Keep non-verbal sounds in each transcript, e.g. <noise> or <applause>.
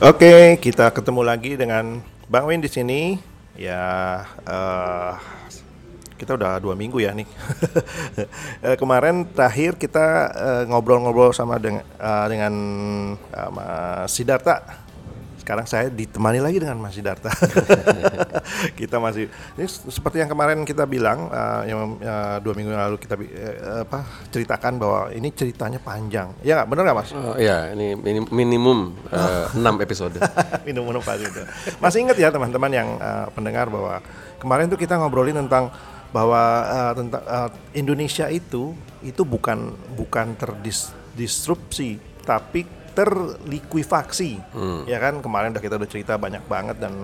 Oke, kita ketemu lagi dengan Bang Win di sini. Ya, eh, kita udah dua minggu ya nih. <laughs> Eh, Kemarin terakhir kita eh, ngobrol-ngobrol sama dengan eh, dengan Mas Sidarta. Sekarang saya ditemani lagi dengan Mas Sidarta. <laughs> kita masih ini seperti yang kemarin kita bilang eh, yang eh, dua minggu lalu kita eh, apa ceritakan bahwa ini ceritanya panjang. Ya nggak benar nggak Mas? Oh, ya, ini minim- minimum eh, 6 episode. <laughs> minum-minum pasti itu. Masih ingat ya teman-teman yang uh, pendengar bahwa kemarin tuh kita ngobrolin tentang bahwa uh, tentang uh, Indonesia itu itu bukan bukan terdisrupsi tapi terlikuifaksi. Ya kan kemarin udah kita udah cerita banyak banget dan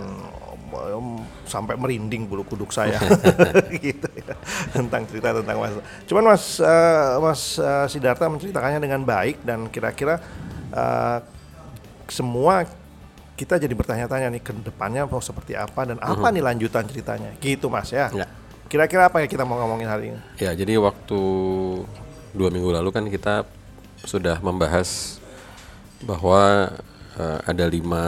um, sampai merinding bulu kuduk saya. <laughs> <laughs> Gitu ya, tentang cerita tentang mas. Cuman mas uh, mas uh, Sidarta menceritakannya dengan baik dan kira-kira uh, semua kita jadi bertanya-tanya nih ke depannya mau seperti apa dan apa nih lanjutan ceritanya? Gitu mas ya. Ya. kira-kira apa yang kita mau ngomongin hari ini? Ya, jadi waktu dua minggu lalu kan kita sudah membahas bahwa eh, ada lima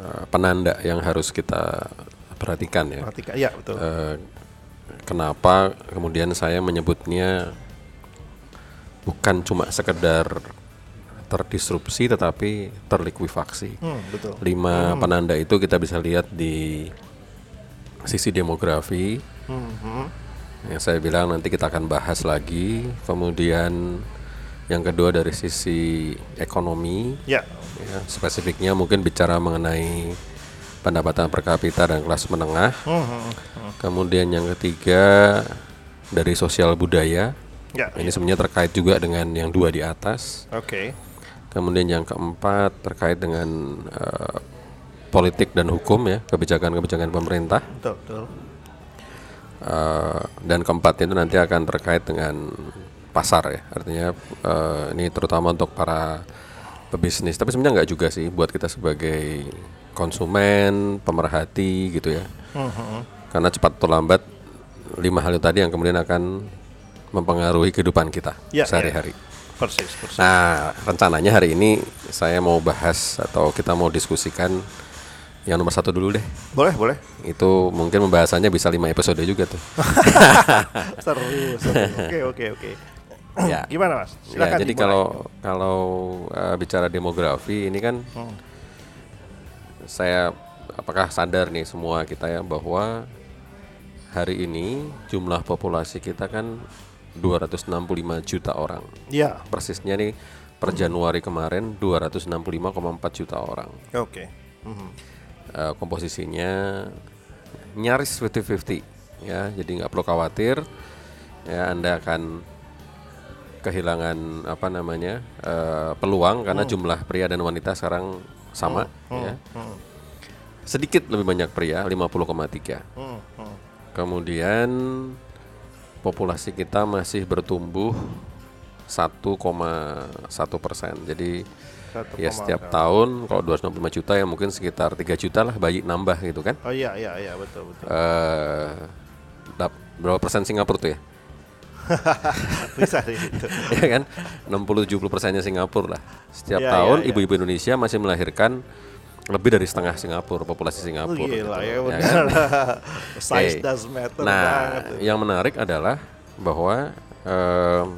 eh, penanda yang harus kita perhatikan ya. perhatikan ya betul Eh, kenapa kemudian saya menyebutnya bukan cuma sekedar terdisrupsi tetapi terlikuifaksi. Hmm, betul Lima penanda itu kita bisa lihat di sisi demografi. Yang saya bilang nanti kita akan bahas lagi. Kemudian yang kedua dari sisi ekonomi, ya ya, spesifiknya mungkin bicara mengenai pendapatan per kapita dan kelas menengah. Kemudian yang ketiga dari sosial budaya. ya Ini sebenarnya terkait juga dengan yang dua di atas. oke Kemudian yang keempat terkait dengan eh, politik dan hukum ya, kebijakan-kebijakan pemerintah. betul betul Eh, dan keempat itu nanti akan terkait dengan pasar ya, artinya eh, ini terutama untuk para pebisnis. Tapi sebenarnya nggak juga sih buat kita sebagai konsumen, pemerhati gitu ya. Karena cepat atau lambat lima hal itu tadi yang kemudian akan mempengaruhi kehidupan kita Ya, sehari-hari. persis persis Nah, rencananya hari ini saya mau bahas atau kita mau diskusikan yang nomor satu dulu deh. boleh boleh Itu mungkin pembahasannya bisa lima episode juga tuh. <laughs> seru seru oke oke oke ya. <clears throat> gimana mas Ya, silakan jadi dimulai. kalau kalau uh, bicara demografi ini kan saya apakah sadar nih semua kita ya bahwa hari ini jumlah populasi kita kan 265 juta orang. ya Persisnya nih per Januari kemarin 265,4 juta orang. oke Mhm. Eh, komposisinya nyaris 50-50 ya jadi nggak perlu khawatir ya anda akan kehilangan apa namanya eh, peluang karena jumlah pria dan wanita sekarang sama ya. Sedikit lebih banyak pria 50,3 Hmm, hmm. kemudian populasi kita masih bertumbuh 1,1 persen. Jadi Satu ya koma setiap berapa? tahun kalau 265 juta ya mungkin sekitar 3 juta lah bayi nambah gitu kan. Oh iya iya iya betul betul. Dap- berapa persen Singapura tuh ya <laughs> bisa sih <laughs> itu ya kan 60-70 persennya Singapura lah setiap Iya, tahun iya, iya. ibu-ibu Indonesia masih melahirkan lebih dari setengah Singapura populasi Oh, Singapura gila gitu. ya Ya kan? <laughs> size Oke. does matter nah banget yang menarik adalah bahwa em,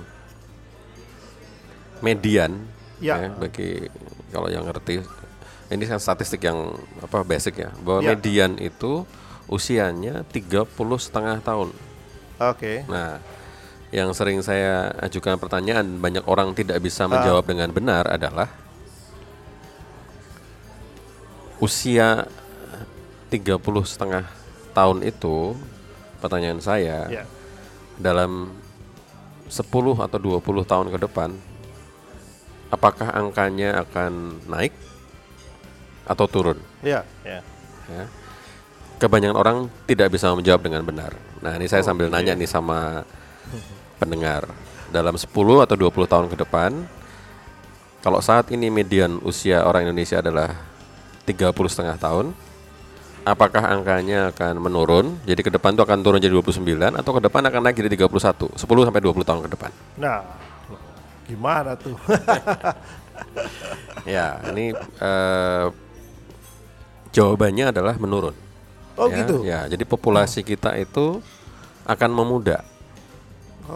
median Ya. ya, bagi kalau yang ngerti ini kan statistik yang apa basic ya bahwa Ya. median itu usianya 30 setengah tahun oke Nah, yang sering saya ajukan pertanyaan banyak orang tidak bisa menjawab dengan benar adalah usia 30 setengah tahun itu pertanyaan saya ya dalam 10 atau 20 tahun ke depan apakah angkanya akan naik atau turun? ya ya ya. Kebanyakan orang tidak bisa menjawab dengan benar. Nah, ini saya sambil iya. nanya nih sama pendengar. Dalam 10 atau 20 tahun ke depan, kalau saat ini median usia orang Indonesia adalah 30 setengah tahun, apakah angkanya akan menurun? Jadi ke depan itu akan turun jadi 29 atau ke depan akan naik jadi 31, 10 sampai 20 tahun ke depan. Nah, gimana tuh? <laughs> ya, ini eh, jawabannya adalah menurun. Oh ya, gitu. Ya, jadi populasi kita itu akan memuda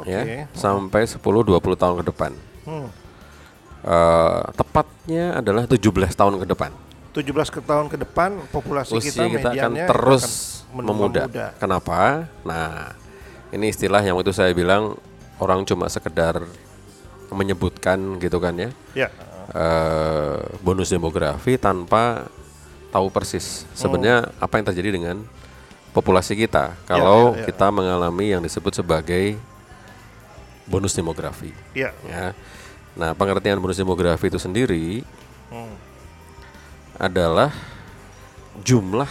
Oke. ya sampai 10-20 tahun ke depan. Hmm. Eh, tepatnya adalah 17 tahun ke depan. 17 ke tahun ke depan populasi Usia kita kita akan terus akan men- memuda. Kenapa? Nah, ini istilah yang itu saya bilang orang cuma sekedar menyebutkan gitu kan ya. Ya. eh, bonus demografi tanpa tahu persis sebenarnya apa yang terjadi dengan populasi kita kalau ya, ya. kita mengalami yang disebut sebagai bonus demografi Ya. ya. Nah, pengertian bonus demografi itu sendiri Hmm. adalah jumlah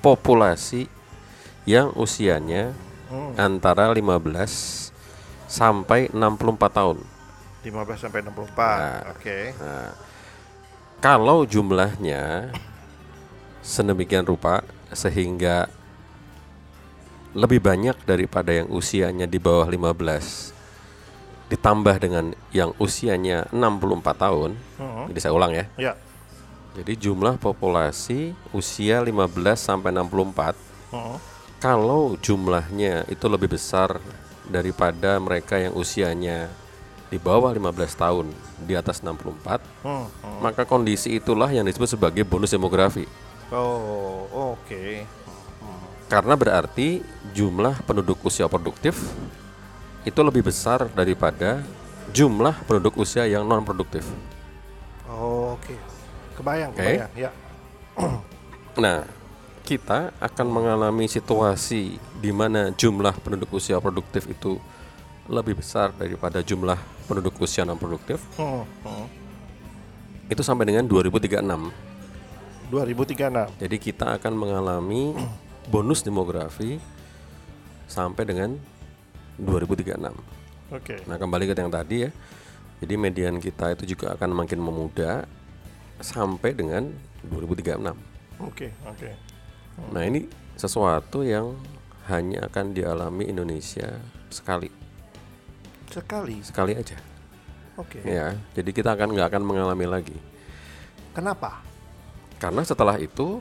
populasi yang usianya Hmm. antara 15 sampai 64 tahun. 15 sampai 64. Nah. Oke. Nah, kalau jumlahnya sedemikian rupa sehingga lebih banyak daripada yang usianya di bawah 15 ditambah dengan yang usianya 64 tahun. Hmm. Jadi saya ulang ya. Ya. Jadi jumlah populasi usia 15 sampai 64 Hmm. kalau jumlahnya itu lebih besar daripada mereka yang usianya di bawah 15 tahun di atas 64 Hmm. hmm. maka kondisi itulah yang disebut sebagai bonus demografi Oh, oke. karena berarti jumlah penduduk usia produktif itu lebih besar daripada jumlah penduduk usia yang non produktif. Oh, oke. Kebayang, Oke. kebayang. Ya. <clears throat> Nah, kita akan mengalami situasi di mana jumlah penduduk usia produktif itu lebih besar daripada jumlah penduduk usia non produktif Hmm. Hmm. itu sampai dengan 2036. 2036. Jadi kita akan mengalami <clears throat> bonus demografi sampai dengan 2036. Oke. Nah, kembali ke yang tadi ya. Jadi median kita itu juga akan makin memuda sampai dengan 2036. Oke, oke. Nah, ini sesuatu yang hanya akan dialami Indonesia sekali, Sekali. sekali aja. Oke. Ya, jadi kita akan nggak akan mengalami lagi. Kenapa? Karena setelah itu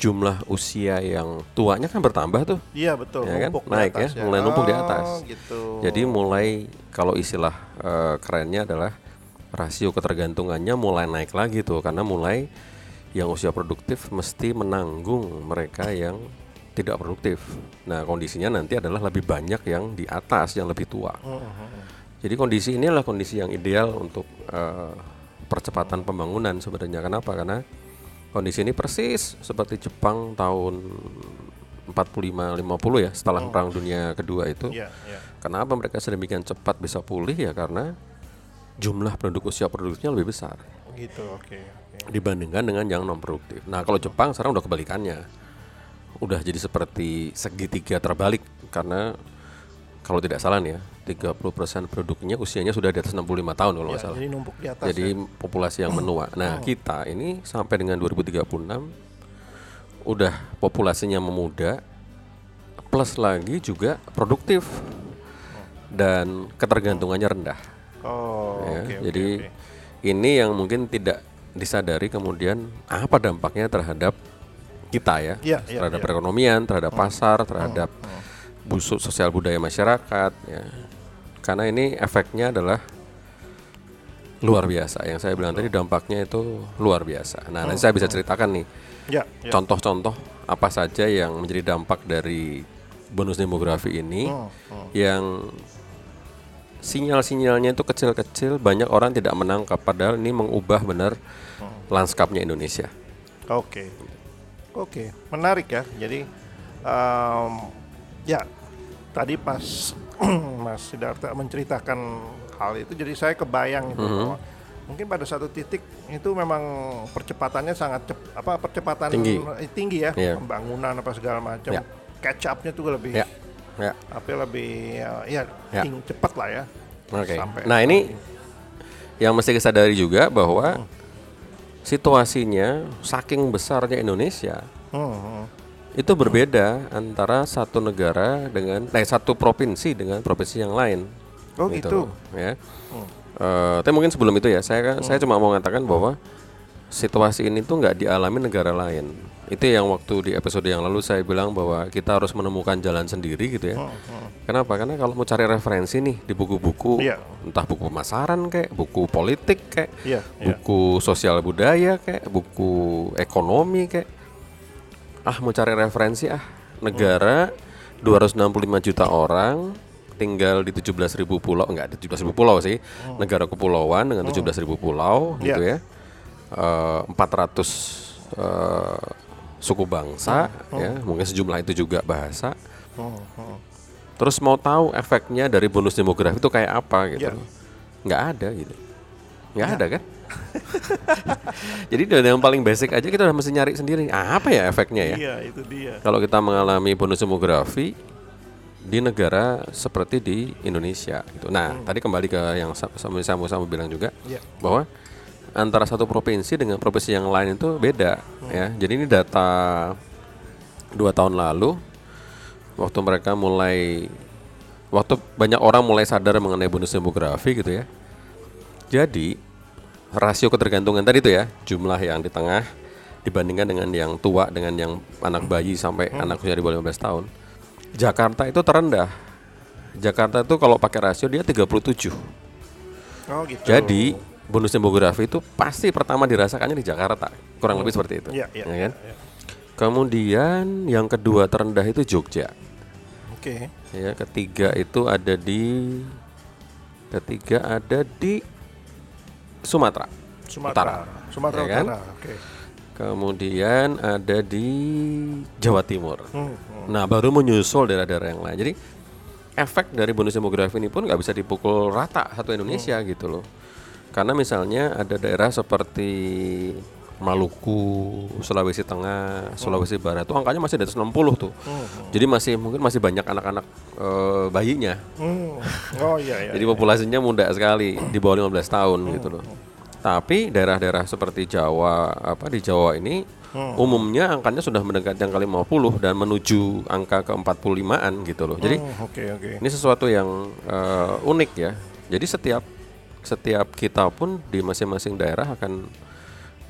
jumlah usia yang tuanya kan bertambah tuh. Iya, betul. Ya kan? Di Naik atas ya, mulai numpuk di Oh, atas. gitu. Jadi mulai kalau istilah eh, kerennya adalah rasio ketergantungannya mulai naik lagi tuh karena mulai yang usia produktif mesti menanggung mereka yang tidak produktif. Nah, kondisinya nanti adalah lebih banyak yang di atas yang lebih tua. Jadi kondisi ini adalah kondisi yang ideal untuk eh, percepatan pembangunan sebenarnya. Kenapa? Karena kondisi ini persis seperti Jepang tahun 45 50 ya setelah perang dunia kedua itu. Iya, iya. Kenapa mereka sedemikian cepat bisa pulih ya karena jumlah penduduk usia produktifnya lebih besar Gitu, oke. oke. dibandingkan dengan yang non produktif. Nah, kalau Jepang sekarang udah kebalikannya. Udah jadi seperti segitiga terbalik karena kalau tidak salah nih ya, 30% penduduknya usianya sudah di atas 65 tahun kalau nggak Ya, salah. jadi numpuk di atas. Jadi ya. populasi yang menua. <clears throat> Nah, kita ini sampai dengan 2036 udah populasinya memuda plus lagi juga produktif dan ketergantungannya rendah. Oh, ya. oke, Jadi oke. ini yang mungkin tidak disadari kemudian apa dampaknya terhadap kita ya, iya, terhadap iya. perekonomian, terhadap pasar, terhadap busuk sosial budaya masyarakat ya. Karena ini efeknya adalah luar biasa. Yang saya bilang tadi dampaknya itu luar biasa. Nah, nanti saya bisa ceritakan nih Ya, ya. contoh-contoh apa saja yang menjadi dampak dari bonus demografi ini yang sinyal-sinyalnya itu kecil-kecil banyak orang tidak menangkap padahal ini mengubah benar lanskapnya Indonesia. Oke, oke, menarik ya. Jadi, em, ya tadi pas <clears throat> Mas Siddhartha menceritakan hal itu, jadi saya kebayang itu Mhm. bahwa mungkin pada satu titik itu memang percepatannya sangat cep, apa percepatan Tinggi. eh, tinggi ya, Iya. pembangunan apa segala macam. Ya. Catch up-nya tuh lebih, Ya. Ya. apa lebih ya, ya, ting- cepat lah ya. Oke. Sampai- Nah, ini yang mesti disadari juga bahwa situasinya saking besarnya Indonesia Hmm, hmm. Itu berbeda antara satu negara dengan eh satu provinsi dengan provinsi yang lain. Oh gitu. ya. Eh, tapi mungkin sebelum itu ya, saya saya cuma mau mengatakan bahwa situasi ini tuh nggak dialami negara lain. Itu yang waktu di episode yang lalu saya bilang bahwa kita harus menemukan jalan sendiri gitu ya. Kenapa? Karena kalau mau cari referensi nih di buku-buku, Iya. entah buku pemasaran kayak, buku politik kayak, iya. buku sosial budaya kayak, buku ekonomi kayak, ah mau cari referensi ah. Negara 265 juta orang tinggal di 17.000 pulau. Enggak 17.000 pulau sih. Negara kepulauan dengan 17.000 pulau Iya. gitu ya. Eh, 400 eh, suku bangsa ya. Mungkin sejumlah itu juga bahasa. Terus mau tahu efeknya dari bonus demografi itu kayak apa gitu. Iya. nggak ada gitu. Nggak ada kan <laughs> jadi dari yang paling basic aja kita udah mesti nyari sendiri Ah, apa ya efeknya ya Iya, itu dia. kalau kita mengalami bonus demografi di negara seperti di Indonesia gitu. Nah, tadi kembali ke yang sa- sama bilang juga Iya. bahwa antara satu provinsi dengan provinsi yang lain itu beda ya. Jadi ini data dua tahun lalu waktu mereka mulai waktu banyak orang mulai sadar mengenai bonus demografi gitu ya. Jadi rasio ketergantungan tadi itu ya jumlah yang di tengah dibandingkan dengan yang tua dengan yang anak bayi sampai anak usia di bawah 15 tahun. Jakarta itu terendah. Jakarta itu kalau pakai rasio dia 37. Oh, gitu. Jadi bonus demografi itu pasti pertama dirasakannya di Jakarta, kurang lebih seperti itu. Iya, iya, ya kan? iya. Kemudian yang kedua terendah itu Jogja. Oke. Ya, ketiga itu ada di ketiga ada di Sumatera. Sumatera. Utara. Sumatera Ya kan? Utara. Oke. Kemudian ada di Jawa Timur. Hmm, hmm. Nah, baru menyusul daerah-daerah yang lain. Jadi efek dari bonus demografi ini pun nggak bisa dipukul rata satu Indonesia gitu loh. Karena misalnya ada daerah seperti Maluku, Sulawesi Tengah, Sulawesi Barat tuh angkanya masih di atas 60 tuh. Jadi masih mungkin masih banyak anak-anak eh, bayinya. Hmm. Oh iya iya. Jadi populasinya muda sekali di bawah 15 tahun gitu loh. Tapi daerah-daerah seperti Jawa apa di Jawa ini umumnya angkanya sudah mendekati angka 50 dan menuju angka ke 45-an gitu loh. Jadi Hmm, Oke oke. ini sesuatu yang eh, unik ya. Jadi setiap setiap kita pun di masing-masing daerah akan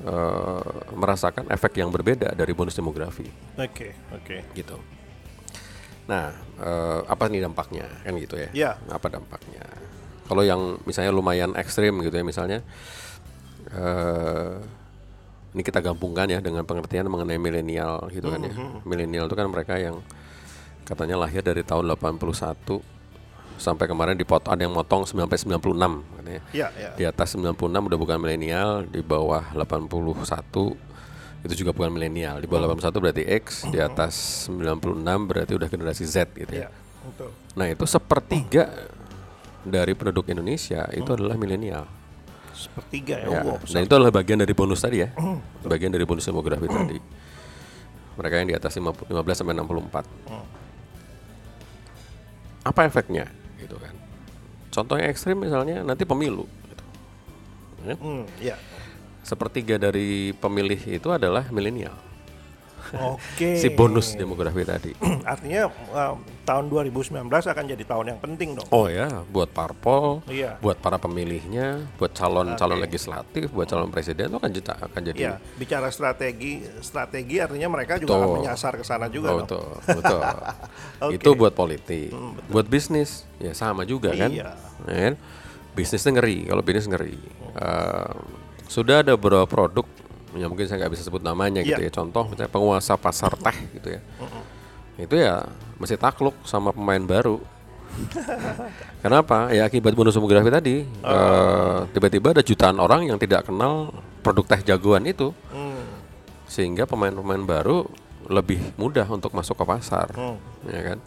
eh, merasakan efek yang berbeda dari bonus demografi Oke oke. gitu. Nah, eh, apa nih dampaknya kan gitu ya? Iya. Apa dampaknya? Kalau yang misalnya lumayan ekstrim gitu ya misalnya, eh ini kita gabungkan ya dengan pengertian mengenai milenial gitu kan ya. Milenial itu kan mereka yang katanya lahir dari tahun 81 sampai kemarin dipotong ada yang motong 9 sampai 96 katanya. Iya iya. Di atas 96 udah bukan milenial, di bawah 81 itu juga bukan milenial. Di bawah 81 berarti X, di atas 96 berarti udah generasi Z gitu ya. Betul. Nah, itu sepertiga dari penduduk Indonesia itu adalah milenial. Sepertiga ya. Ya, wow, dan itu adalah bagian dari bonus tadi ya. bagian dari bonus demografi tadi. Mereka yang di atas 50 15 sampai 64. Apa efeknya kan? Contoh yang ekstrim misalnya nanti pemilu gitu. Ya. Hmm, iya. Sepertiga dari pemilih itu adalah milenial. Oke. Si bonus demografi tadi. <clears throat> Artinya um, tahun 2019 akan jadi tahun yang penting dong. Oh ya, buat parpol, Iya. buat para pemilihnya, buat calon-calon legislatif, buat calon presiden itu akan jadi akan jadi Iya, bicara strategi, strategi artinya mereka juga akan Betul. menyasar ke sana juga Oh, dong. betul, betul. <laughs> Oke. Itu buat politik, buat bisnis ya sama juga kan. Iya. Ya kan? Bisnisnya ngeri, kalau bisnis ngeri. Eh, sudah ada beberapa produk yang mungkin saya nggak bisa sebut namanya gitu Iya. ya. Contoh misalnya penguasa pasar teh gitu ya. Itu ya mesti takluk sama pemain baru. Kenapa? Ya akibat bonus demografi tadi. eh, tiba-tiba ada jutaan orang yang tidak kenal produk teh jagoan itu Hmm, sehingga pemain-pemain baru lebih mudah untuk masuk ke pasar, Hmm. ya kan?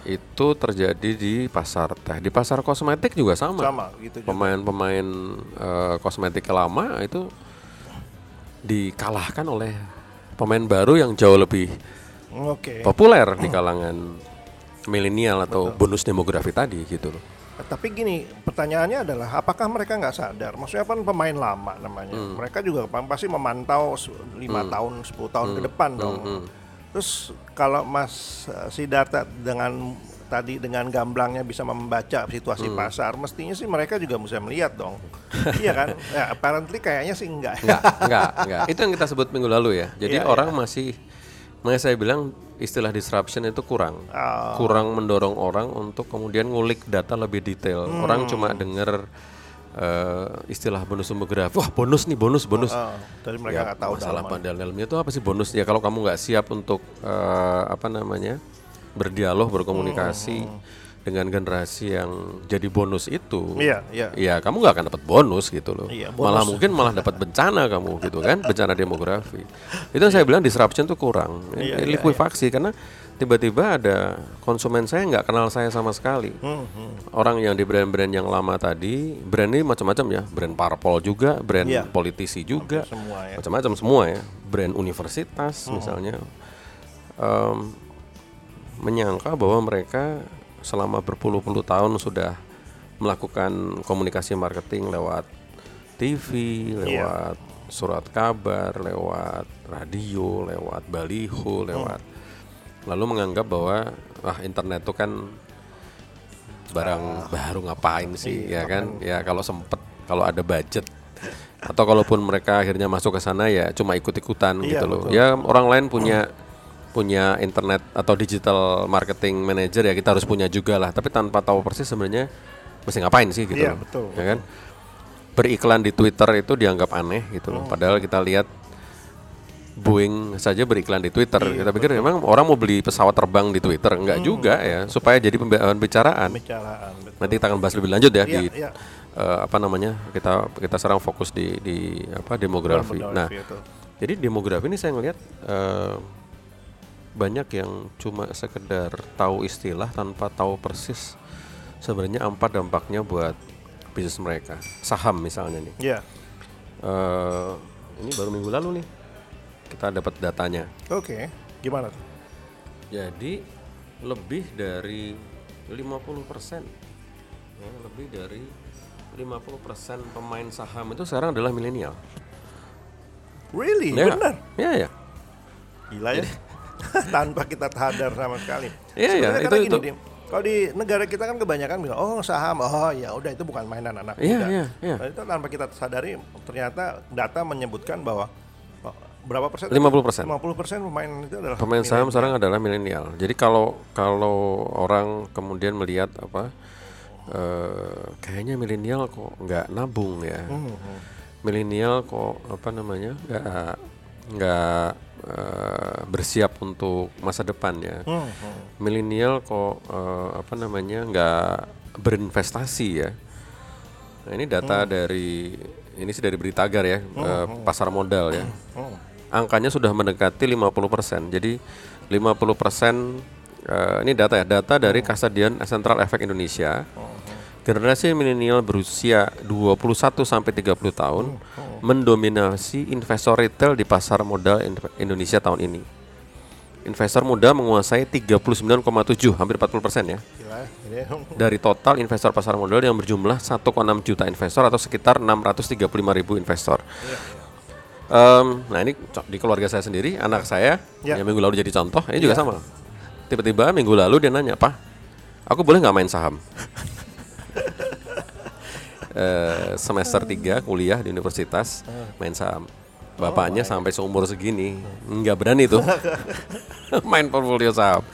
Itu terjadi di pasar teh, di pasar kosmetik juga sama. sama gitu. Pemain-pemain eh, kosmetik lama itu dikalahkan oleh pemain baru yang jauh lebih Oke. populer di kalangan milenial atau bonus demografi tadi gitu loh. Tapi gini, pertanyaannya adalah apakah mereka nggak sadar? Maksudnya kan pemain lama namanya. Hmm. Mereka juga pasti memantau 5 tahun, 10 tahun ke depan dong. Terus kalau Mas uh, Siddhartha dengan tadi dengan gamblangnya bisa membaca situasi Hmm. pasar, mestinya sih mereka juga bisa melihat dong. <laughs> iya kan? Ya, apparently kayaknya sih enggak. Enggak, <laughs> enggak, enggak. Itu yang kita sebut minggu lalu ya. Jadi Iya, orang masih makanya saya bilang istilah disruption itu kurang. Oh. Kurang mendorong orang untuk kemudian ngulik data lebih detail. Orang Hmm. cuma dengar eh, istilah bonus demografi. Wah, bonus nih, bonus, bonus. Oh, dari mereka Ya, nggak tahu masalah dalaman. dalamnya itu apa sih bonus ya kalau kamu nggak siap untuk eh, apa namanya berdialog berkomunikasi dengan generasi yang jadi bonus itu Iya, iya. ya kamu nggak akan dapat bonus gitu loh Iya, malah bonus. mungkin malah dapat bencana kamu gitu kan <laughs> bencana demografi itu yang saya bilang disruption itu kurang Iya, iya, likuifaksi karena tiba-tiba ada konsumen saya nggak kenal saya sama sekali Hmm, hmm. orang yang di brand-brand yang lama tadi brand ini macam-macam ya brand parpol juga brand Iya. politisi juga ya. macam-macam semua ya brand universitas misalnya Em, menyangka bahwa mereka selama berpuluh-puluh tahun sudah melakukan komunikasi marketing lewat TV, lewat surat kabar, lewat radio, lewat baliho, lewat lalu menganggap bahwa ah internet itu kan barang baru ngapain sih ya kan? ya kalau sempet kalau ada budget atau kalaupun mereka akhirnya masuk ke sana ya cuma ikut-ikutan Iya, gitu loh. betul. ya orang lain punya punya internet atau digital marketing manager ya kita harus punya juga lah tapi tanpa tahu persis sebenarnya mesti ngapain sih gitu Iya, betul, ya kan beriklan di Twitter itu dianggap aneh gitu Oh. loh padahal kita lihat Boeing saja beriklan di Twitter. Iya, kita pikir memang orang mau beli pesawat terbang di Twitter, enggak juga ya, supaya jadi pembicaraan bicaraan. Pembicaraan. betul. Nanti kita akan bahas lebih lanjut ya Iya, di iya. eh, apa namanya? Kita kita sekarang fokus di di apa demografi. Demografi Nah, itu. jadi demografi ini saya ngelihat eh, banyak yang cuma sekedar tahu istilah tanpa tahu persis sebenarnya apa dampaknya buat bisnis mereka. Saham misalnya nih. Iya. Eh, ini baru minggu lalu nih kita dapat datanya. Oke. Gimana tuh? Jadi lebih dari 50% ya, lebih dari 50% pemain saham itu sekarang adalah milenial. Really? Ya, Benar. Ya ya. Gila ya. <laughs> Tanpa kita sadar sama sekali. Iya, iya, itu- gini, itu. Dim, kalau di negara kita kan kebanyakan bilang, oh saham, oh ya udah itu bukan mainan anak Iya, muda. iya, iya. Nah, itu tanpa kita sadari, ternyata data menyebutkan bahwa oh, berapa persen? 50%. 50 persen pemain itu adalah Pemain saham milenial. sekarang adalah milenial. Jadi kalau kalau orang kemudian melihat apa eh, kayaknya milenial kok nggak nabung ya. Hmm, Milenial kok apa namanya nggak nggak eh, bersiap untuk masa depannya. Hmm, hmm. milenial kok eh, apa namanya nggak berinvestasi ya. Nah ini data dari ini sih dari Beritagar ya eh, pasar modal ya. Hmm. Angkanya sudah mendekati 50%. Jadi 50% eh, ini data ya data dari Kasadian Central Efek Indonesia. Generasi milenial berusia 21 sampai 30 tahun mendominasi investor retail di pasar modal in- Indonesia tahun ini. Investor muda menguasai 39,7 hampir 40 persen ya ini dari total investor pasar modal yang berjumlah 1,6 juta investor atau sekitar 635 ribu investor. Em, nah ini di keluarga saya sendiri anak saya Ya. yang minggu lalu jadi contoh ini juga sama. Tiba-tiba minggu lalu dia nanya pak, aku boleh nggak main saham? <laughs> Eh, semester 3 kuliah di universitas main saham. Bapaknya sampai seumur segini. Nggak berani tuh. <laughs> Main portfolio saham.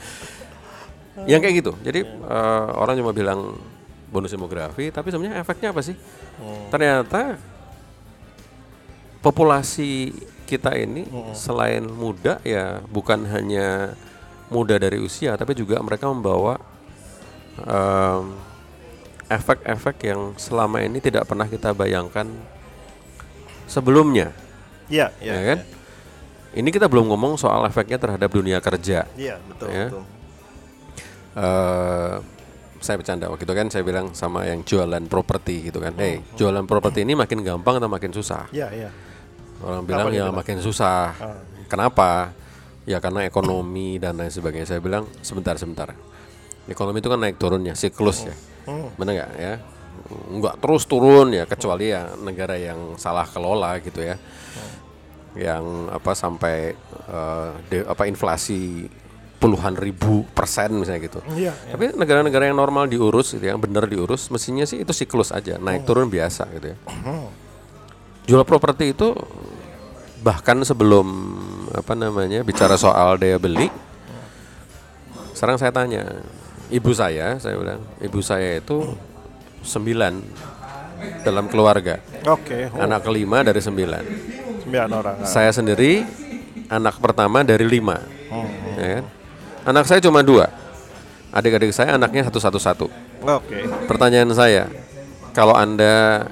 Yang kayak gitu. Jadi eh, orang cuma bilang bonus demografi, tapi sebenarnya efeknya apa sih? Ternyata populasi kita ini selain muda ya bukan hanya muda dari usia, tapi juga mereka membawa em, efek-efek yang selama ini tidak pernah kita bayangkan sebelumnya, Iya, iya. ya kan? Ini kita belum ngomong soal efeknya terhadap dunia kerja. Iya, betul, Ya. betul. eh saya bercanda waktu itu kan saya bilang sama yang jualan properti gitu kan, hey jualan properti ini makin gampang atau makin susah? Iya, iya. Orang bilang ya makin susah. Ah. Kenapa? Ya karena ekonomi dan lain sebagainya. Saya bilang sebentar sebentar. Ekonomi itu kan naik turun ya, siklus ya. Hmm. Benar nggak ya? Nggak terus turun ya kecuali ya negara yang salah kelola gitu ya. yang apa sampai uh, de, apa inflasi puluhan ribu persen misalnya gitu. Iya, Tapi negara-negara yang normal diurus gitu ya, benar diurus, mestinya sih itu siklus aja, naik turun biasa gitu ya. Jual properti itu bahkan sebelum apa namanya bicara soal daya beli, sekarang saya tanya, ibu saya, saya bilang, ibu saya itu sembilan dalam keluarga, Oke, oh, anak kelima dari sembilan. sembilan orang. ah. Saya sendiri anak pertama dari lima, ya kan? Anak saya cuma dua, adik-adik saya anaknya satu satu satu. Oke. Pertanyaan saya, kalau anda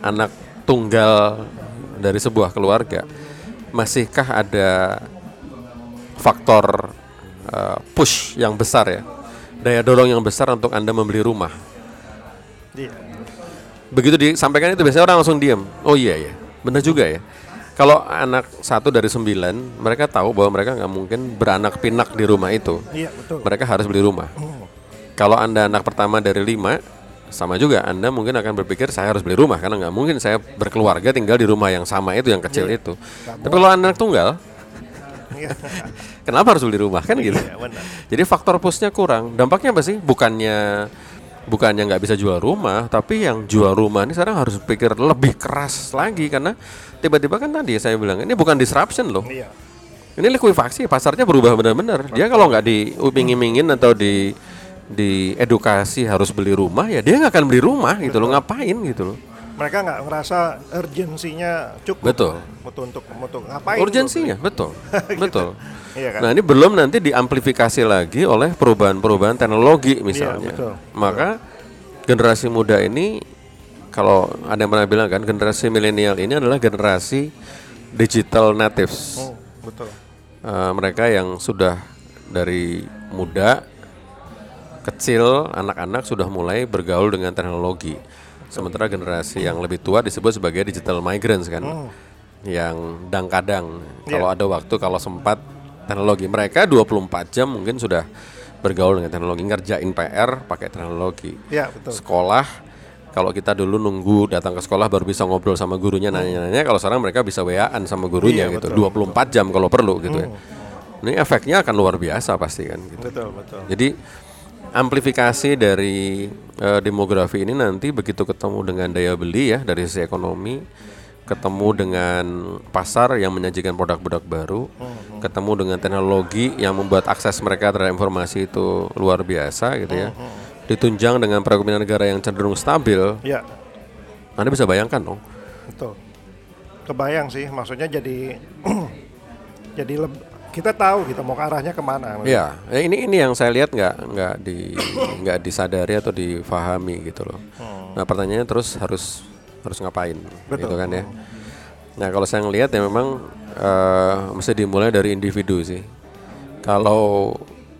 anak tunggal dari sebuah keluarga, masihkah ada faktor uh, push yang besar ya, daya dorong yang besar untuk anda membeli rumah? Iya. Begitu disampaikan itu biasanya orang langsung diam. Oh iya ya, benar juga ya. Kalau anak satu dari sembilan, mereka tahu bahwa mereka nggak mungkin beranak pinak di rumah itu. Iya, betul. Mereka harus beli rumah. Kalau anda anak pertama dari lima, sama juga Anda mungkin akan berpikir saya harus beli rumah karena nggak mungkin saya berkeluarga tinggal di rumah yang sama itu yang kecil itu. Tapi kalau anak tunggal, Iya. <laughs> kenapa harus beli rumah kan gitu? Iya, benar. Jadi faktor pushnya kurang. Dampaknya apa sih? Bukannya bukannya nggak bisa jual rumah, tapi yang jual rumah ini sekarang harus pikir lebih keras lagi karena tiba-tiba kan tadi saya bilang ini bukan disruption loh. Iya. Ini likuifaksi, pasarnya berubah benar-benar. Dia kalau nggak diuping-imingin atau di di edukasi harus beli rumah ya dia nggak akan beli rumah gitu loh ngapain gitu loh Mereka nggak ngerasa urgensinya cukup. Betul. Untuk untuk untuk ngapain? urgensinya betul <laughs> betul Iya kan? nah ini belum nanti diamplifikasi lagi oleh perubahan-perubahan teknologi misalnya betul, maka generasi muda ini kalau ada yang pernah bilang kan generasi milenial ini adalah generasi digital natives Oh, betul. Eh, mereka yang sudah dari muda kecil anak-anak sudah mulai bergaul dengan teknologi sementara generasi yang lebih tua disebut sebagai digital migrants kan yang dang-kadang. Kalau ada waktu kalau sempat teknologi mereka 24 jam mungkin sudah bergaul dengan teknologi ngerjain PR pakai teknologi. Iya, betul. sekolah kalau kita dulu nunggu datang ke sekolah baru bisa ngobrol sama gurunya nanya-nanya kalau sekarang mereka bisa WA-an sama gurunya Iya, gitu betul, 24 jam kalau perlu gitu ya. Ini efeknya akan luar biasa pasti kan gitu. Betul, betul. jadi amplifikasi dari eh, demografi ini nanti begitu ketemu dengan daya beli ya dari sisi ekonomi ketemu dengan pasar yang menyajikan produk-produk baru, ketemu dengan teknologi yang membuat akses mereka terhadap informasi itu luar biasa gitu ya. Ditunjang dengan perekonomian negara yang cenderung stabil, Iya, Anda bisa bayangkan dong. betul. Kebayang sih, maksudnya jadi <clears throat> jadi leb- kita tahu kita mau ke arahnya ke mana. Iya, ya, ini ini yang saya lihat nggak nggak di nggak disadari atau difahami gitu loh. Nah pertanyaannya terus harus harus ngapain, Betul. gitu kan ya. Nah kalau saya ngelihat ya memang eh, mesti dimulai dari individu sih. Kalau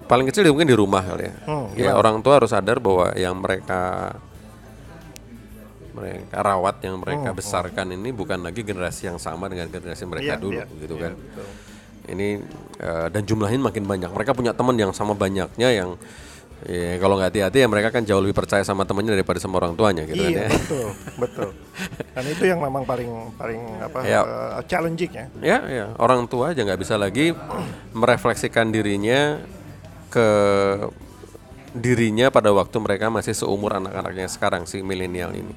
paling kecil ya mungkin di rumah kali ya. Hmm, ya orang tua harus sadar bahwa yang mereka mereka rawat yang mereka besarkan ini bukan lagi generasi yang sama dengan generasi mereka Iya, dulu iya, gitu iya, kan betul. Ini eh, dan jumlahnya makin banyak mereka punya teman yang sama banyaknya yang ya, kalau nggak hati-hati ya mereka kan jauh lebih percaya sama temannya daripada sama orang tuanya gitu kan Iya, ya betul, <laughs> betul. Dan itu yang memang paling paling apa Ya. eh, challenging ya. ya ya orang tua aja nggak bisa lagi merefleksikan dirinya ke dirinya pada waktu mereka masih seumur anak-anaknya sekarang si milenial ini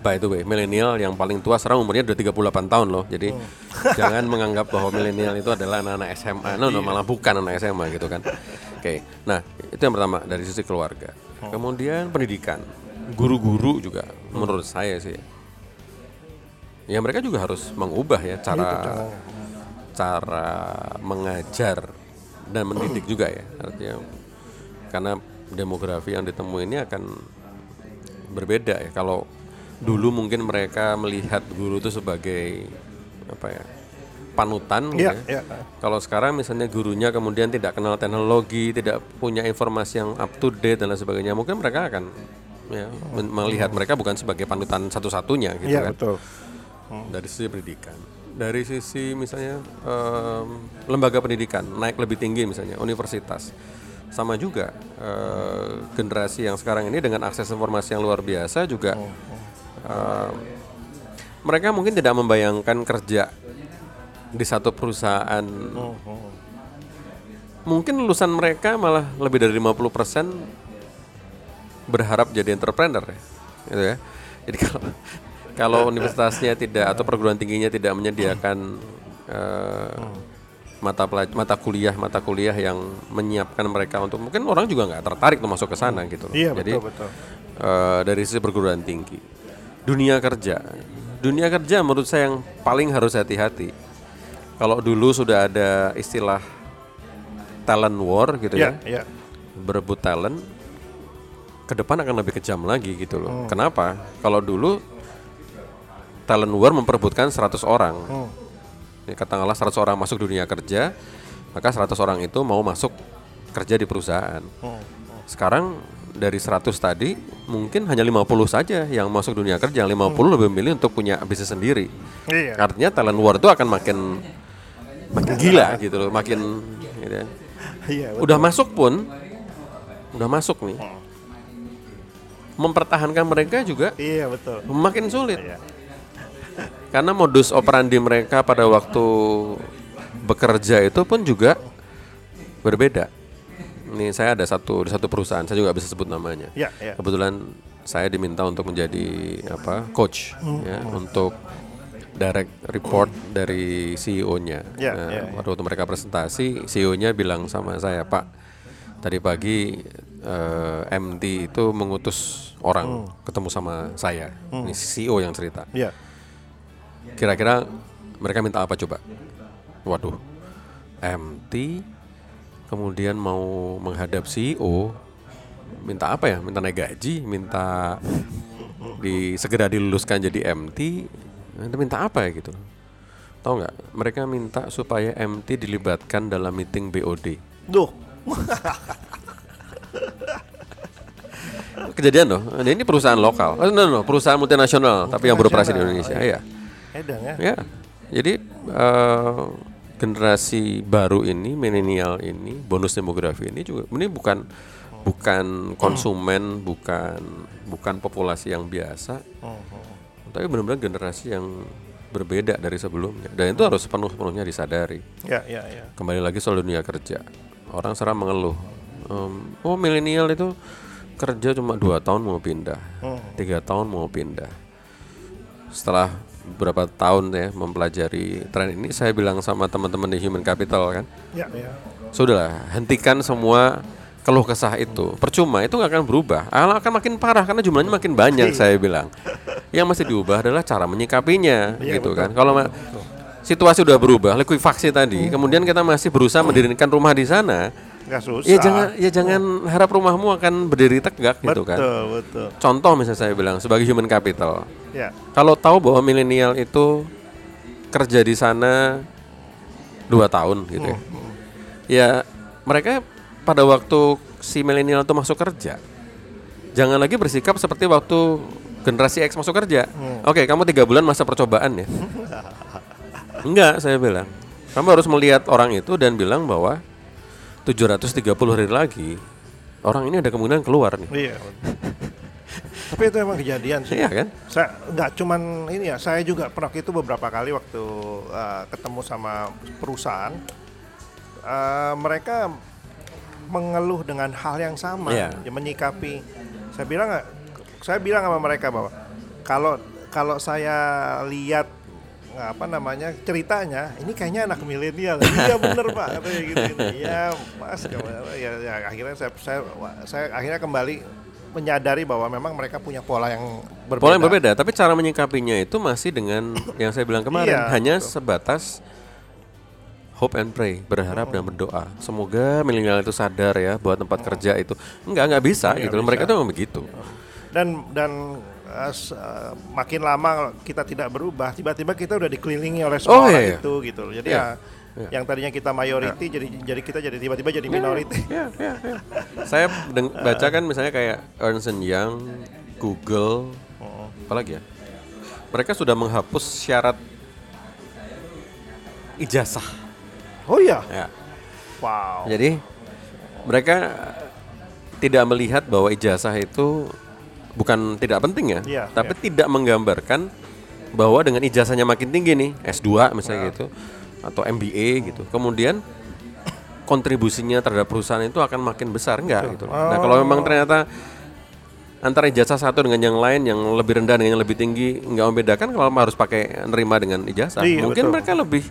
by the way milenial yang paling tua sekarang umurnya udah 38 tahun loh. Jadi <laughs> jangan menganggap bahwa milenial itu adalah anak-anak SMA no, no malah bukan anak SMA gitu kan. Oke nah itu yang pertama dari sisi keluarga. Kemudian pendidikan. Guru-guru juga menurut saya sih. Ya mereka juga harus mengubah ya cara. cara mengajar dan mendidik juga ya. Artinya karena demografi yang ditemui ini akan berbeda ya. Kalau dulu mungkin mereka melihat guru itu sebagai apa ya panutan gitu Iya, ya. iya. Kalau sekarang misalnya gurunya kemudian tidak kenal teknologi, tidak punya informasi yang up to date dan lain sebagainya, mungkin mereka akan ya, melihat mereka bukan sebagai panutan satu-satunya gitu Iya, kan betul. dari sisi pendidikan dari sisi misalnya em, lembaga pendidikan naik lebih tinggi misalnya universitas sama juga eh, generasi yang sekarang ini dengan akses informasi yang luar biasa juga mereka mungkin tidak membayangkan kerja di satu perusahaan. Oh, oh. Mungkin lulusan mereka malah lebih dari 50% berharap jadi entrepreneur ya. Gitu ya. Jadi <laughs> kalau kalau universitasnya tidak atau perguruan tingginya tidak menyediakan eh, mata pelaj- mata kuliah mata kuliah yang menyiapkan mereka untuk mungkin orang juga nggak tertarik untuk masuk ke sana gitu loh. Iya Jadi betul betul. eh, dari sisi perguruan tinggi. Dunia kerja. Dunia kerja menurut saya yang paling harus hati-hati. Kalau dulu sudah ada istilah talent war gitu Iya ya, iya. berebut talent, ke depan akan lebih kejam lagi gitu Hmm. loh. Kenapa? Kalau dulu talent war memperebutkan 100 orang. Hmm. Ya, katakanlah 100 orang masuk dunia kerja, maka 100 orang itu mau masuk kerja di perusahaan. Hmm. Sekarang dari 100 tadi mungkin hanya 50 saja yang masuk dunia kerja, yang 50 lebih memilih untuk punya bisnis sendiri. Iya. Artinya talent war itu akan makin makin gila gitu loh, makin gitu ya. Iya. betul. Udah masuk pun udah masuk nih. Mempertahankan mereka juga Iya betul. makin sulit. Iya. <laughs> Karena modus operandi mereka pada waktu bekerja itu pun juga berbeda. Ini saya ada satu di satu perusahaan, saya juga bisa sebut namanya. Iya iya. Kebetulan saya diminta untuk menjadi apa coach ya untuk direct report dari CEO-nya. Ya, Nah, ya, ya. waktu mereka presentasi, CEO-nya bilang sama saya, Pak, tadi pagi eh, MD itu mengutus orang ketemu sama saya. Ini CEO yang cerita. Iya. Kira-kira mereka minta apa coba? Waduh, MT kemudian mau menghadap CEO, minta apa ya? Minta naik gaji, minta di segera diluluskan jadi MT, Anda minta apa ya gitu? Tahu nggak? Mereka minta supaya MT dilibatkan dalam meeting BOD. Duh. <laughs> Kejadian loh. Ini perusahaan lokal. Oh, no, no, perusahaan multinasional, tapi yang beroperasi di Indonesia. Iya. Edan ya. Ya, jadi eh, generasi baru ini, milenial ini, bonus demografi ini juga ini bukan bukan konsumen, bukan bukan populasi yang biasa, tapi benar-benar generasi yang berbeda dari sebelumnya. Dan itu harus sepenuh-penuhnya disadari. Ya ya ya. Kembali lagi soal dunia kerja, orang sekarang mengeluh, em, oh milenial itu kerja cuma dua tahun mau pindah, tiga tahun mau pindah. Setelah beberapa tahun ya mempelajari tren ini, saya bilang sama teman-teman di Human Capital kan, Ya ya. sudahlah hentikan semua keluh kesah itu. Percuma itu nggak akan berubah, akan makin parah karena jumlahnya makin banyak. saya bilang, yang mesti diubah adalah cara menyikapinya, Iya, gitu betul. kan. Kalau ma- situasi udah berubah, likuifaksi tadi, kemudian kita masih berusaha mendirikan rumah di sana, Nggak susah. ya jangan ya jangan harap rumahmu akan berdiri tegak gitu kan. Betul betul. Contoh misalnya saya bilang sebagai human capital, Ya. kalau tahu bahwa milenial itu kerja di sana dua tahun gitu ya, ya mereka pada waktu si milenial itu masuk kerja, jangan lagi bersikap seperti waktu generasi X masuk kerja. Oke, kamu tiga bulan masa percobaan ya? <laughs> Enggak, saya bilang. Kamu harus melihat orang itu dan bilang bahwa 730 hari lagi orang ini ada kemungkinan keluar nih. Iya. Tapi itu emang kejadian sih. Iya kan? Saya nggak cuman ini ya, saya juga pernah itu beberapa kali waktu uh, ketemu sama perusahaan, uh, mereka mengeluh dengan hal yang sama, Iya. ya, menyikapi. Saya bilang saya bilang sama mereka bahwa kalau kalau saya lihat apa namanya ceritanya, ini kayaknya anak milenial. <laughs> Iya bener pak, katanya gitu. gitu. Iya mas, ya, ya akhirnya saya, saya saya akhirnya kembali menyadari bahwa memang mereka punya pola yang berbeda. Pola yang berbeda, tapi cara menyikapinya itu masih dengan <coughs> yang saya bilang kemarin, Iya, hanya betul. sebatas hope and pray, berharap dan berdoa. Semoga milenial itu sadar ya buat tempat kerja itu. Enggak, enggak bisa Nggak gitu. loh. Mereka bisa. tuh memang begitu. dan dan uh, makin lama kita tidak berubah, tiba-tiba kita udah dikelilingi oleh Oh, semua iya, orang iya. itu gitu loh. Jadi Iya, ya iya. yang tadinya kita mayoriti jadi jadi kita jadi tiba-tiba jadi minority. Ya, ya, ya. Saya deng- baca kan misalnya kayak Ernst Young, Google, apalagi ya. Mereka sudah menghapus syarat ijazah. Oh iya. Ya. Wow. Jadi mereka tidak melihat bahwa ijazah itu bukan tidak penting ya, Iya, tapi tidak menggambarkan bahwa dengan ijazahnya makin tinggi nih S2 misalnya gitu atau MBA gitu. Kemudian kontribusinya terhadap perusahaan itu akan makin besar enggak gitu? Nah kalau memang ternyata antara ijazah satu dengan yang lain yang lebih rendah dengan yang lebih tinggi nggak membedakan kalau harus pakai nerima dengan ijazah Iya, mungkin betul. mereka lebih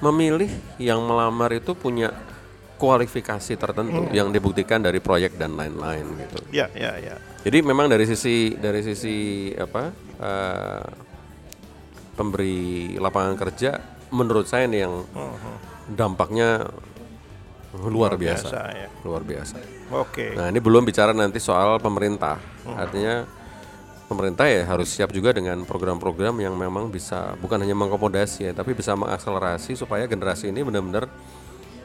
memilih yang melamar itu punya kualifikasi tertentu Hmm. yang dibuktikan dari proyek dan lain-lain gitu. Ya, ya, ya. Jadi memang dari sisi dari sisi apa eh, pemberi lapangan kerja menurut saya ini yang dampaknya luar biasa, biasa, ya. luar biasa. Oke. Nah ini belum bicara nanti soal pemerintah, artinya pemerintah ya harus siap juga dengan program-program yang memang bisa bukan hanya mengakomodasi ya, tapi bisa mengakselerasi supaya generasi ini benar-benar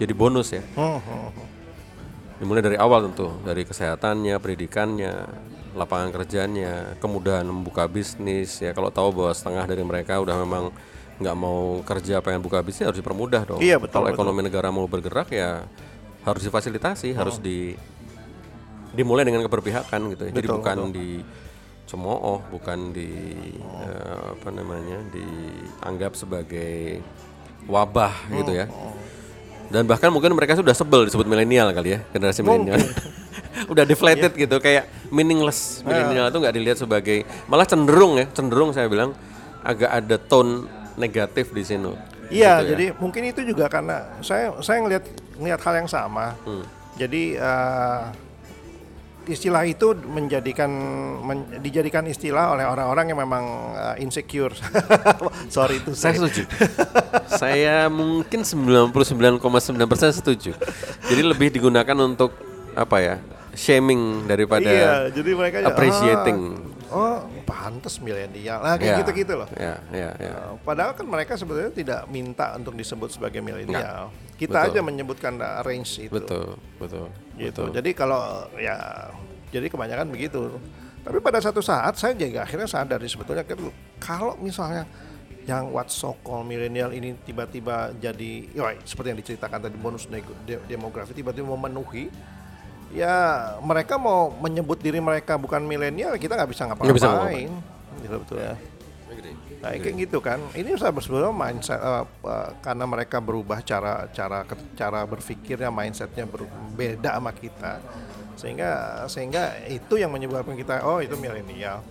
jadi bonus ya. Hmm. Dimulai dari awal tentu, dari kesehatannya, pendidikannya, lapangan kerjanya, kemudahan membuka bisnis ya. Kalau tahu bahwa setengah dari mereka udah memang nggak mau kerja pengen buka bisnis harus dipermudah dong. Iya, betul, Kalau betul. ekonomi negara mau bergerak ya harus difasilitasi, harus di dimulai dengan keberpihakan gitu. ya. Jadi Betul, bukan di cemooh, bukan di eh, apa namanya dianggap sebagai wabah gitu ya. Dan bahkan mungkin mereka sudah sebel disebut milenial kali ya, generasi milenial. <laughs> udah deflated gitu, kayak meaningless. Milenial itu nggak dilihat sebagai malah cenderung ya, cenderung saya bilang agak ada tone negatif di sini. Iya, Gitu ya. jadi mungkin itu juga karena saya saya ngelihat ngelihat hal yang sama. Hmm. Jadi eh, istilah itu menjadikan men- dijadikan istilah oleh orang-orang yang memang eh, insecure. <laughs> Sorry itu Saya setuju. saya mungkin 99,9% setuju. Jadi lebih digunakan untuk apa ya? Shaming daripada Iya, jadi mereka ya, appreciating. Ah, oh, pantas milenial. Nah, kayak Ya, gitu-gitu loh. Ya, ya, ya. Uh, Padahal kan mereka sebetulnya tidak minta untuk disebut sebagai milenial. Kita Betul. aja menyebutkan uh, range itu. Betul, betul. Gitu. Jadi kalau ya jadi kebanyakan begitu. Tapi pada satu saat saya juga akhirnya sadar sih sebetulnya kalau misalnya yang what so called milenial ini tiba-tiba jadi ya, seperti yang diceritakan tadi bonus de- demografi tiba-tiba memenuhi ya mereka mau menyebut diri mereka bukan milenial kita nggak bisa Nggak bisa ngapa-ngapain. Gitu betul ya Nah, kayak gitu kan. Ini saya sebetulnya mindset eh, eh, karena mereka berubah cara cara cara berpikirnya, mindsetnya berbeda sama kita, sehingga sehingga itu yang menyebabkan kita oh itu milenial.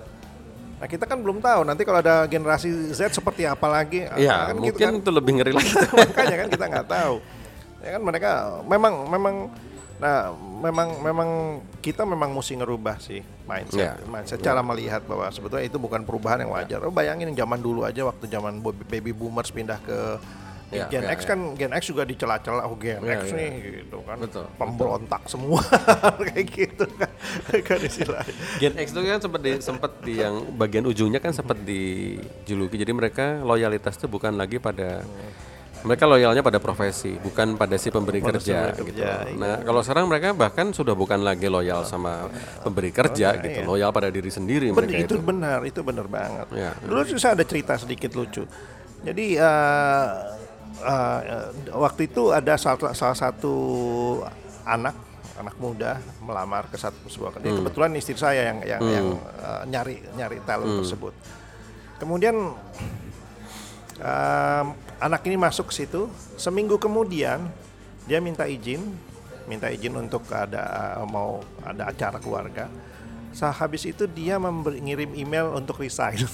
Nah kita kan belum tahu nanti kalau ada generasi Z seperti apa lagi. Ya, kan gitu mungkin kan. itu lebih ngeri lagi. <laughs> makanya kan kita nggak tahu. Ya kan mereka memang memang nah memang memang kita memang mesti ngerubah sih mindset Ya. mindset cara melihat bahwa sebetulnya itu bukan perubahan yang wajar. Oh, bayangin yang zaman dulu aja waktu zaman baby boomers pindah ke Ya, Gen ya, X ya. kan Gen X juga dicela-cela oh Gen Ya, X ya. nih gitu kan Betul, pemberontak semua <laughs> kayak gitu kan <laughs> kan istilahnya Gen X itu kan sempat di sempat di yang bagian ujungnya kan sempat dijuluki. Jadi mereka loyalitas itu bukan lagi pada mereka loyalnya pada profesi, bukan pada si pemberi Pada kerja pemberi gitu. kerja, iya. Nah, kalau sekarang mereka bahkan sudah bukan lagi loyal sama pemberi kerja gitu, iya. loyal pada diri sendiri Ben- mereka itu itu. benar, itu benar banget. Ya. Dulu saya ada cerita sedikit lucu. Jadi eh, eh, waktu itu ada salah, salah satu anak anak muda melamar ke satu sebuah kerja. Kebetulan istri saya yang yang, yang, eh, nyari nyari talent tersebut. Kemudian em, anak ini masuk ke situ. Seminggu kemudian dia minta izin, minta izin untuk ada mau ada acara keluarga. Sehabis itu dia memberi, ngirim email untuk resign. <laughs>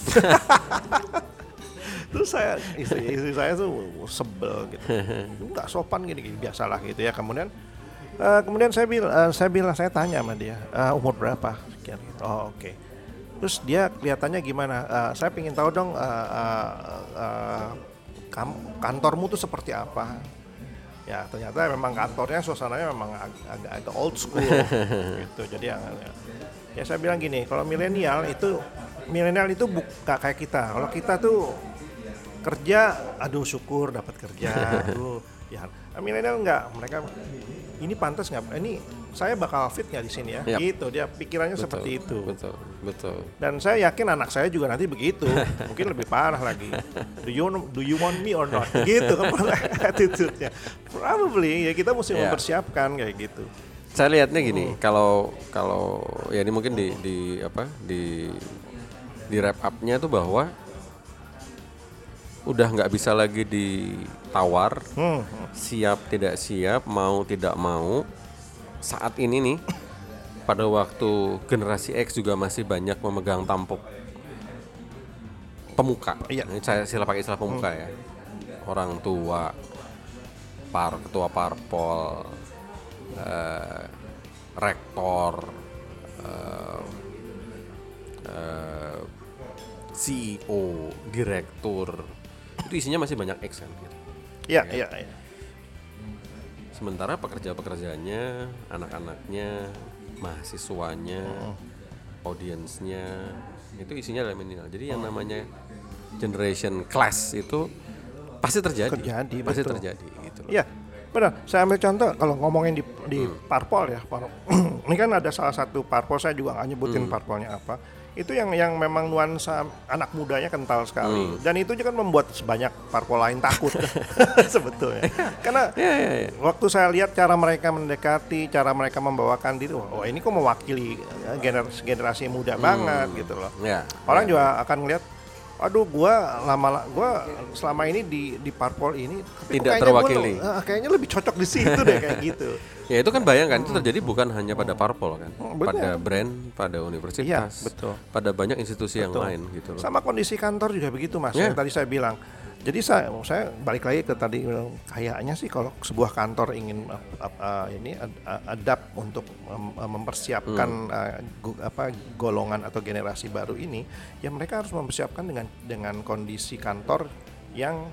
Terus saya istri, istri saya tuh sebel gitu, nggak sopan gini, gini biasalah gitu ya. Kemudian eh, kemudian saya bilang, saya bilang saya tanya sama dia "Eh, umur berapa? Gitu. Oh oke. Terus dia kelihatannya gimana? Eh, saya ingin tahu dong eh, eh, kam- kantormu tuh seperti apa? Ya ternyata memang kantornya suasananya memang ag- agak agak old school <laughs> gitu. Jadi yang ya saya bilang gini, kalau milenial itu milenial itu bukan kayak kita. Kalau kita tuh kerja, aduh syukur dapat kerja, <laughs> aduh ya. Milenial enggak, mereka ini pantas nggak? Ini saya bakal fit nggak di sini ya? Yap. Gitu dia pikirannya seperti itu. Betul, betul. Dan saya yakin anak saya juga nanti begitu, <laughs> mungkin lebih parah lagi. Do you do you want me or not? <laughs> Gitu kan <laughs> attitude-nya. Probably ya kita mesti Ya. mempersiapkan kayak gitu. Saya lihatnya gini, kalau kalau ya ini mungkin di di apa di di wrap up-nya itu bahwa udah nggak bisa lagi ditawar Hmm. siap tidak siap mau tidak mau saat ini nih pada waktu generasi X juga masih banyak memegang tampuk pemuka Iya. Ini saya sila pakai istilah pemuka ya orang tua par ketua parpol eh, rektor eh, eh, CEO direktur itu isinya masih banyak X kan gitu. Iya, iya, iya. Sementara pekerja-pekerjanya, anak-anaknya, mahasiswanya, audiensnya itu isinya adalah milenial. Jadi yang namanya generation class itu pasti terjadi. Terjadi, pasti betul. terjadi gitu loh. Iya, benar. Saya ambil contoh kalau ngomongin di di Hmm. parpol ya, par- <clears throat> ini kan ada salah satu parpol saya juga nggak nyebutin Hmm. parpolnya apa. Itu yang yang memang nuansa anak mudanya kental sekali. Hmm. Dan itu juga kan membuat sebanyak parpol lain takut <laughs> <laughs> sebetulnya. Karena Iya, iya, iya. waktu saya lihat cara mereka mendekati, cara mereka membawakan diri, oh ini kok mewakili eh, generasi generasi muda banget gitu loh. Ya. Orang juga akan ngeliat, aduh gua lama gua selama ini di di parpol ini Tidak kayaknya terwakili. gua, eh, kayaknya lebih cocok di situ deh kayak gitu. <laughs> Ya itu kan bayangkan itu terjadi bukan hanya pada parpol kan, benar. pada brand, pada universitas, Iya, betul. pada banyak institusi yang lain gitu loh. Sama kondisi kantor juga begitu mas, Iya. yang tadi saya bilang. Jadi saya saya balik lagi ke tadi kayaknya sih kalau sebuah kantor ingin uh, uh, uh, ini ad- uh, adapt untuk uh, mempersiapkan uh, gu- apa golongan atau generasi baru ini, ya mereka harus mempersiapkan dengan dengan kondisi kantor yang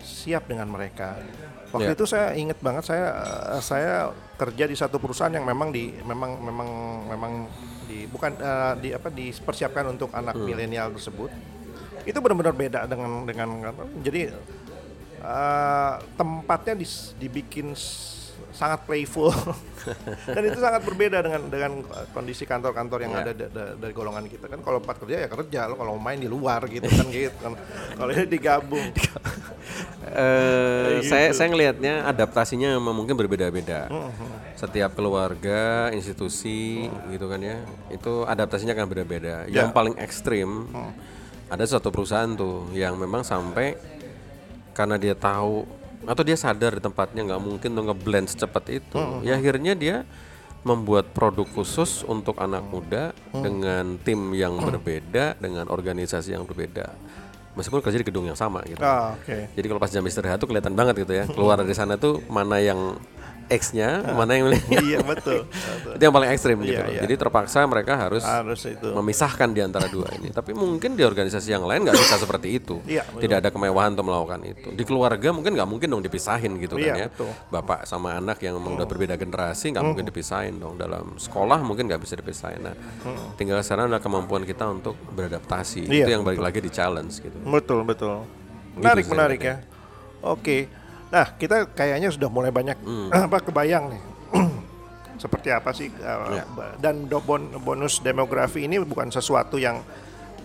siap dengan mereka. Waktu Ya. itu saya ingat banget saya uh, saya kerja di satu perusahaan yang memang di memang memang memang di bukan uh, di apa dipersiapkan untuk anak milenial tersebut. Itu benar-benar beda dengan dengan jadi uh, tempatnya dis- dibikin sangat playful <laughs> dan itu sangat berbeda dengan dengan uh, kondisi kantor-kantor yang Ya. ada da- da- dari golongan kita kan kalau tempat kerja ya kerja lo kalau main di luar gitu kan <laughs> gitu kan kalau ini digabung <laughs> Eh, gitu. saya saya ngelihatnya adaptasinya memang mungkin berbeda-beda. Mm-hmm. Setiap keluarga, institusi gitu kan ya, itu adaptasinya akan berbeda. Ya. Yang paling ekstrim Mm. Ada suatu perusahaan tuh yang memang sampai karena dia tahu atau dia sadar di tempatnya nggak mungkin tuh ngeblend secepat itu, Mm-hmm. ya akhirnya dia membuat produk khusus untuk anak muda Mm. dengan tim yang berbeda, dengan organisasi yang berbeda. Meskipun kerja di gedung yang sama gitu. Ah, oke Jadi kalau pas jam istirahat tuh kelihatan banget gitu ya. Keluar dari sana tuh mana yang X-nya, mana yang iya betul, betul. itu yang paling ekstrim gitu. Iya, loh. iya. Jadi terpaksa mereka harus harus itu memisahkan di antara dua ini. Tapi mungkin di organisasi yang lain nggak bisa seperti itu. Iya, betul. Tidak ada kemewahan untuk melakukan itu. Di keluarga mungkin nggak mungkin dong dipisahin gitu Iya, kan ya. betul. Bapak sama anak yang memang udah berbeda generasi nggak mungkin dipisahin dong. Dalam sekolah mungkin nggak bisa dipisahin. Nah, tinggal sekarang adalah kemampuan kita untuk beradaptasi. Iya, itu yang balik lagi di challenge gitu. Betul, betul. Menarik, sih menarik ya. Oke. Nah, kita kayaknya sudah mulai banyak Hmm. <clears throat> apa kebayang nih. <clears throat> Seperti apa sih uh, Ya. dan do- bon- bonus demografi ini bukan sesuatu yang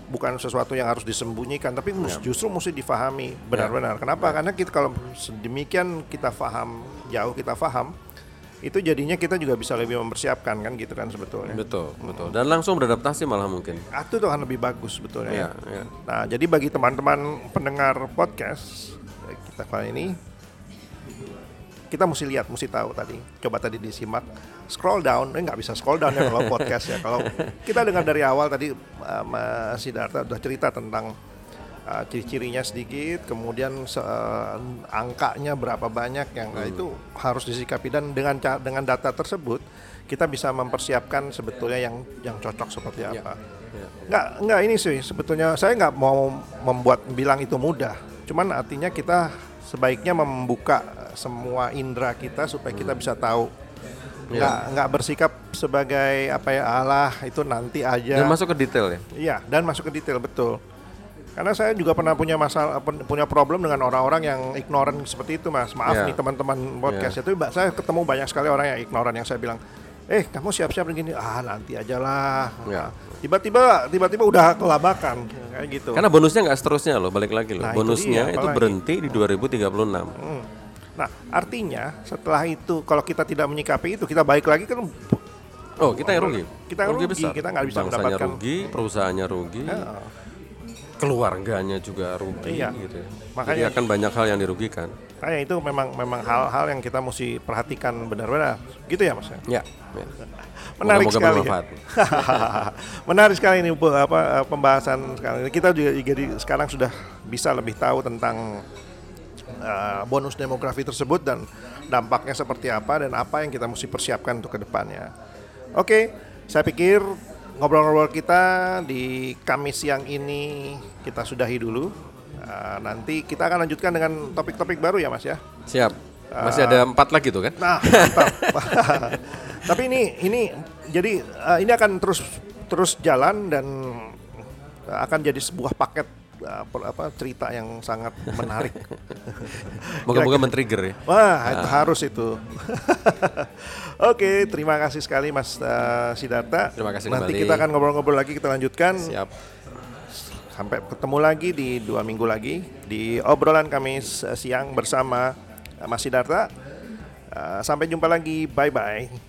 bukan sesuatu yang harus disembunyikan, tapi mus- justru mesti difahami benar-benar. Kenapa? Karena kita kalau sedemikian kita paham jauh kita paham itu jadinya kita juga bisa lebih mempersiapkan kan gitu kan sebetulnya. Betul, betul. Dan langsung beradaptasi malah mungkin. Itu tuh akan lebih bagus sebetulnya. Ya. iya. Nah, jadi bagi teman-teman pendengar podcast kita kali ini kita mesti lihat, mesti tahu tadi. Coba tadi disimak, scroll down, eh nggak bisa scroll down ya kalau <laughs> podcast ya. Kalau kita dengar dari awal tadi uh, Mas Siddhartha udah cerita tentang uh, ciri-cirinya sedikit, kemudian uh, angkanya berapa banyak yang nah, itu harus disikapi dan dengan dengan data tersebut kita bisa mempersiapkan sebetulnya yang yang cocok seperti apa. Nggak, nggak ini sih sebetulnya saya nggak mau membuat bilang itu mudah. Cuman artinya kita sebaiknya membuka semua indera kita supaya kita bisa tahu. Nggak nggak bersikap sebagai apa ya Allah itu nanti aja. Dan masuk ke detail ya. Iya, dan masuk ke detail betul. Karena saya juga pernah punya masalah punya problem dengan orang-orang yang ignoran seperti itu, Mas. Maaf Iya. nih teman-teman podcast itu Mbak, saya ketemu banyak sekali orang yang ignoran yang saya bilang, "Eh, kamu siap-siap begini." Ah, nanti aja lah. Ya. Tiba-tiba tiba-tiba udah kelabakan kayak gitu. Karena bonusnya nggak seterusnya loh, balik lagi loh. Nah, itu bonusnya dia, itu, berhenti di 2036. Hmm. Nah, artinya setelah itu kalau kita tidak menyikapi itu, kita balik lagi kan Oh, kita yang rugi. Kita yang rugi, kita nggak bisa Bangsanya mendapatkan- rugi, perusahaannya rugi. Ya. keluarganya juga rugi Iya. gitu ya. Makanya- Jadi akan banyak hal yang dirugikan. Kayak itu memang memang hal-hal yang kita mesti perhatikan benar-benar. Gitu ya Mas? Ya. ya. Menarik Moga-moga sekali. bermanfaat. <laughs> Menarik sekali ini apa pembahasan sekarang ini. Kita juga jadi sekarang sudah bisa lebih tahu tentang eh, bonus demografi tersebut dan dampaknya seperti apa dan apa yang kita mesti persiapkan untuk ke depannya. Oke, saya pikir ngobrol-ngobrol kita di Kamis siang ini kita sudahi dulu. Eh, nanti kita akan lanjutkan dengan topik-topik baru ya Mas ya. Siap. Masih ada empat lagi tuh kan? Nah. <laughs> Tapi ini ini jadi eh, ini akan terus terus jalan dan eh, akan jadi sebuah paket eh, apa cerita yang sangat menarik. <laughs> Moga-moga men-trigger ya. Wah, itu harus itu. <laughs> Oke, terima kasih sekali Mas eh, Sidarta. Terima kasih Nanti kembali. kita akan ngobrol-ngobrol lagi, kita lanjutkan. Siap. Sampai ketemu lagi di dua minggu lagi di obrolan Kamis eh, siang bersama Mas Sidarta. Eh, sampai jumpa lagi, bye bye.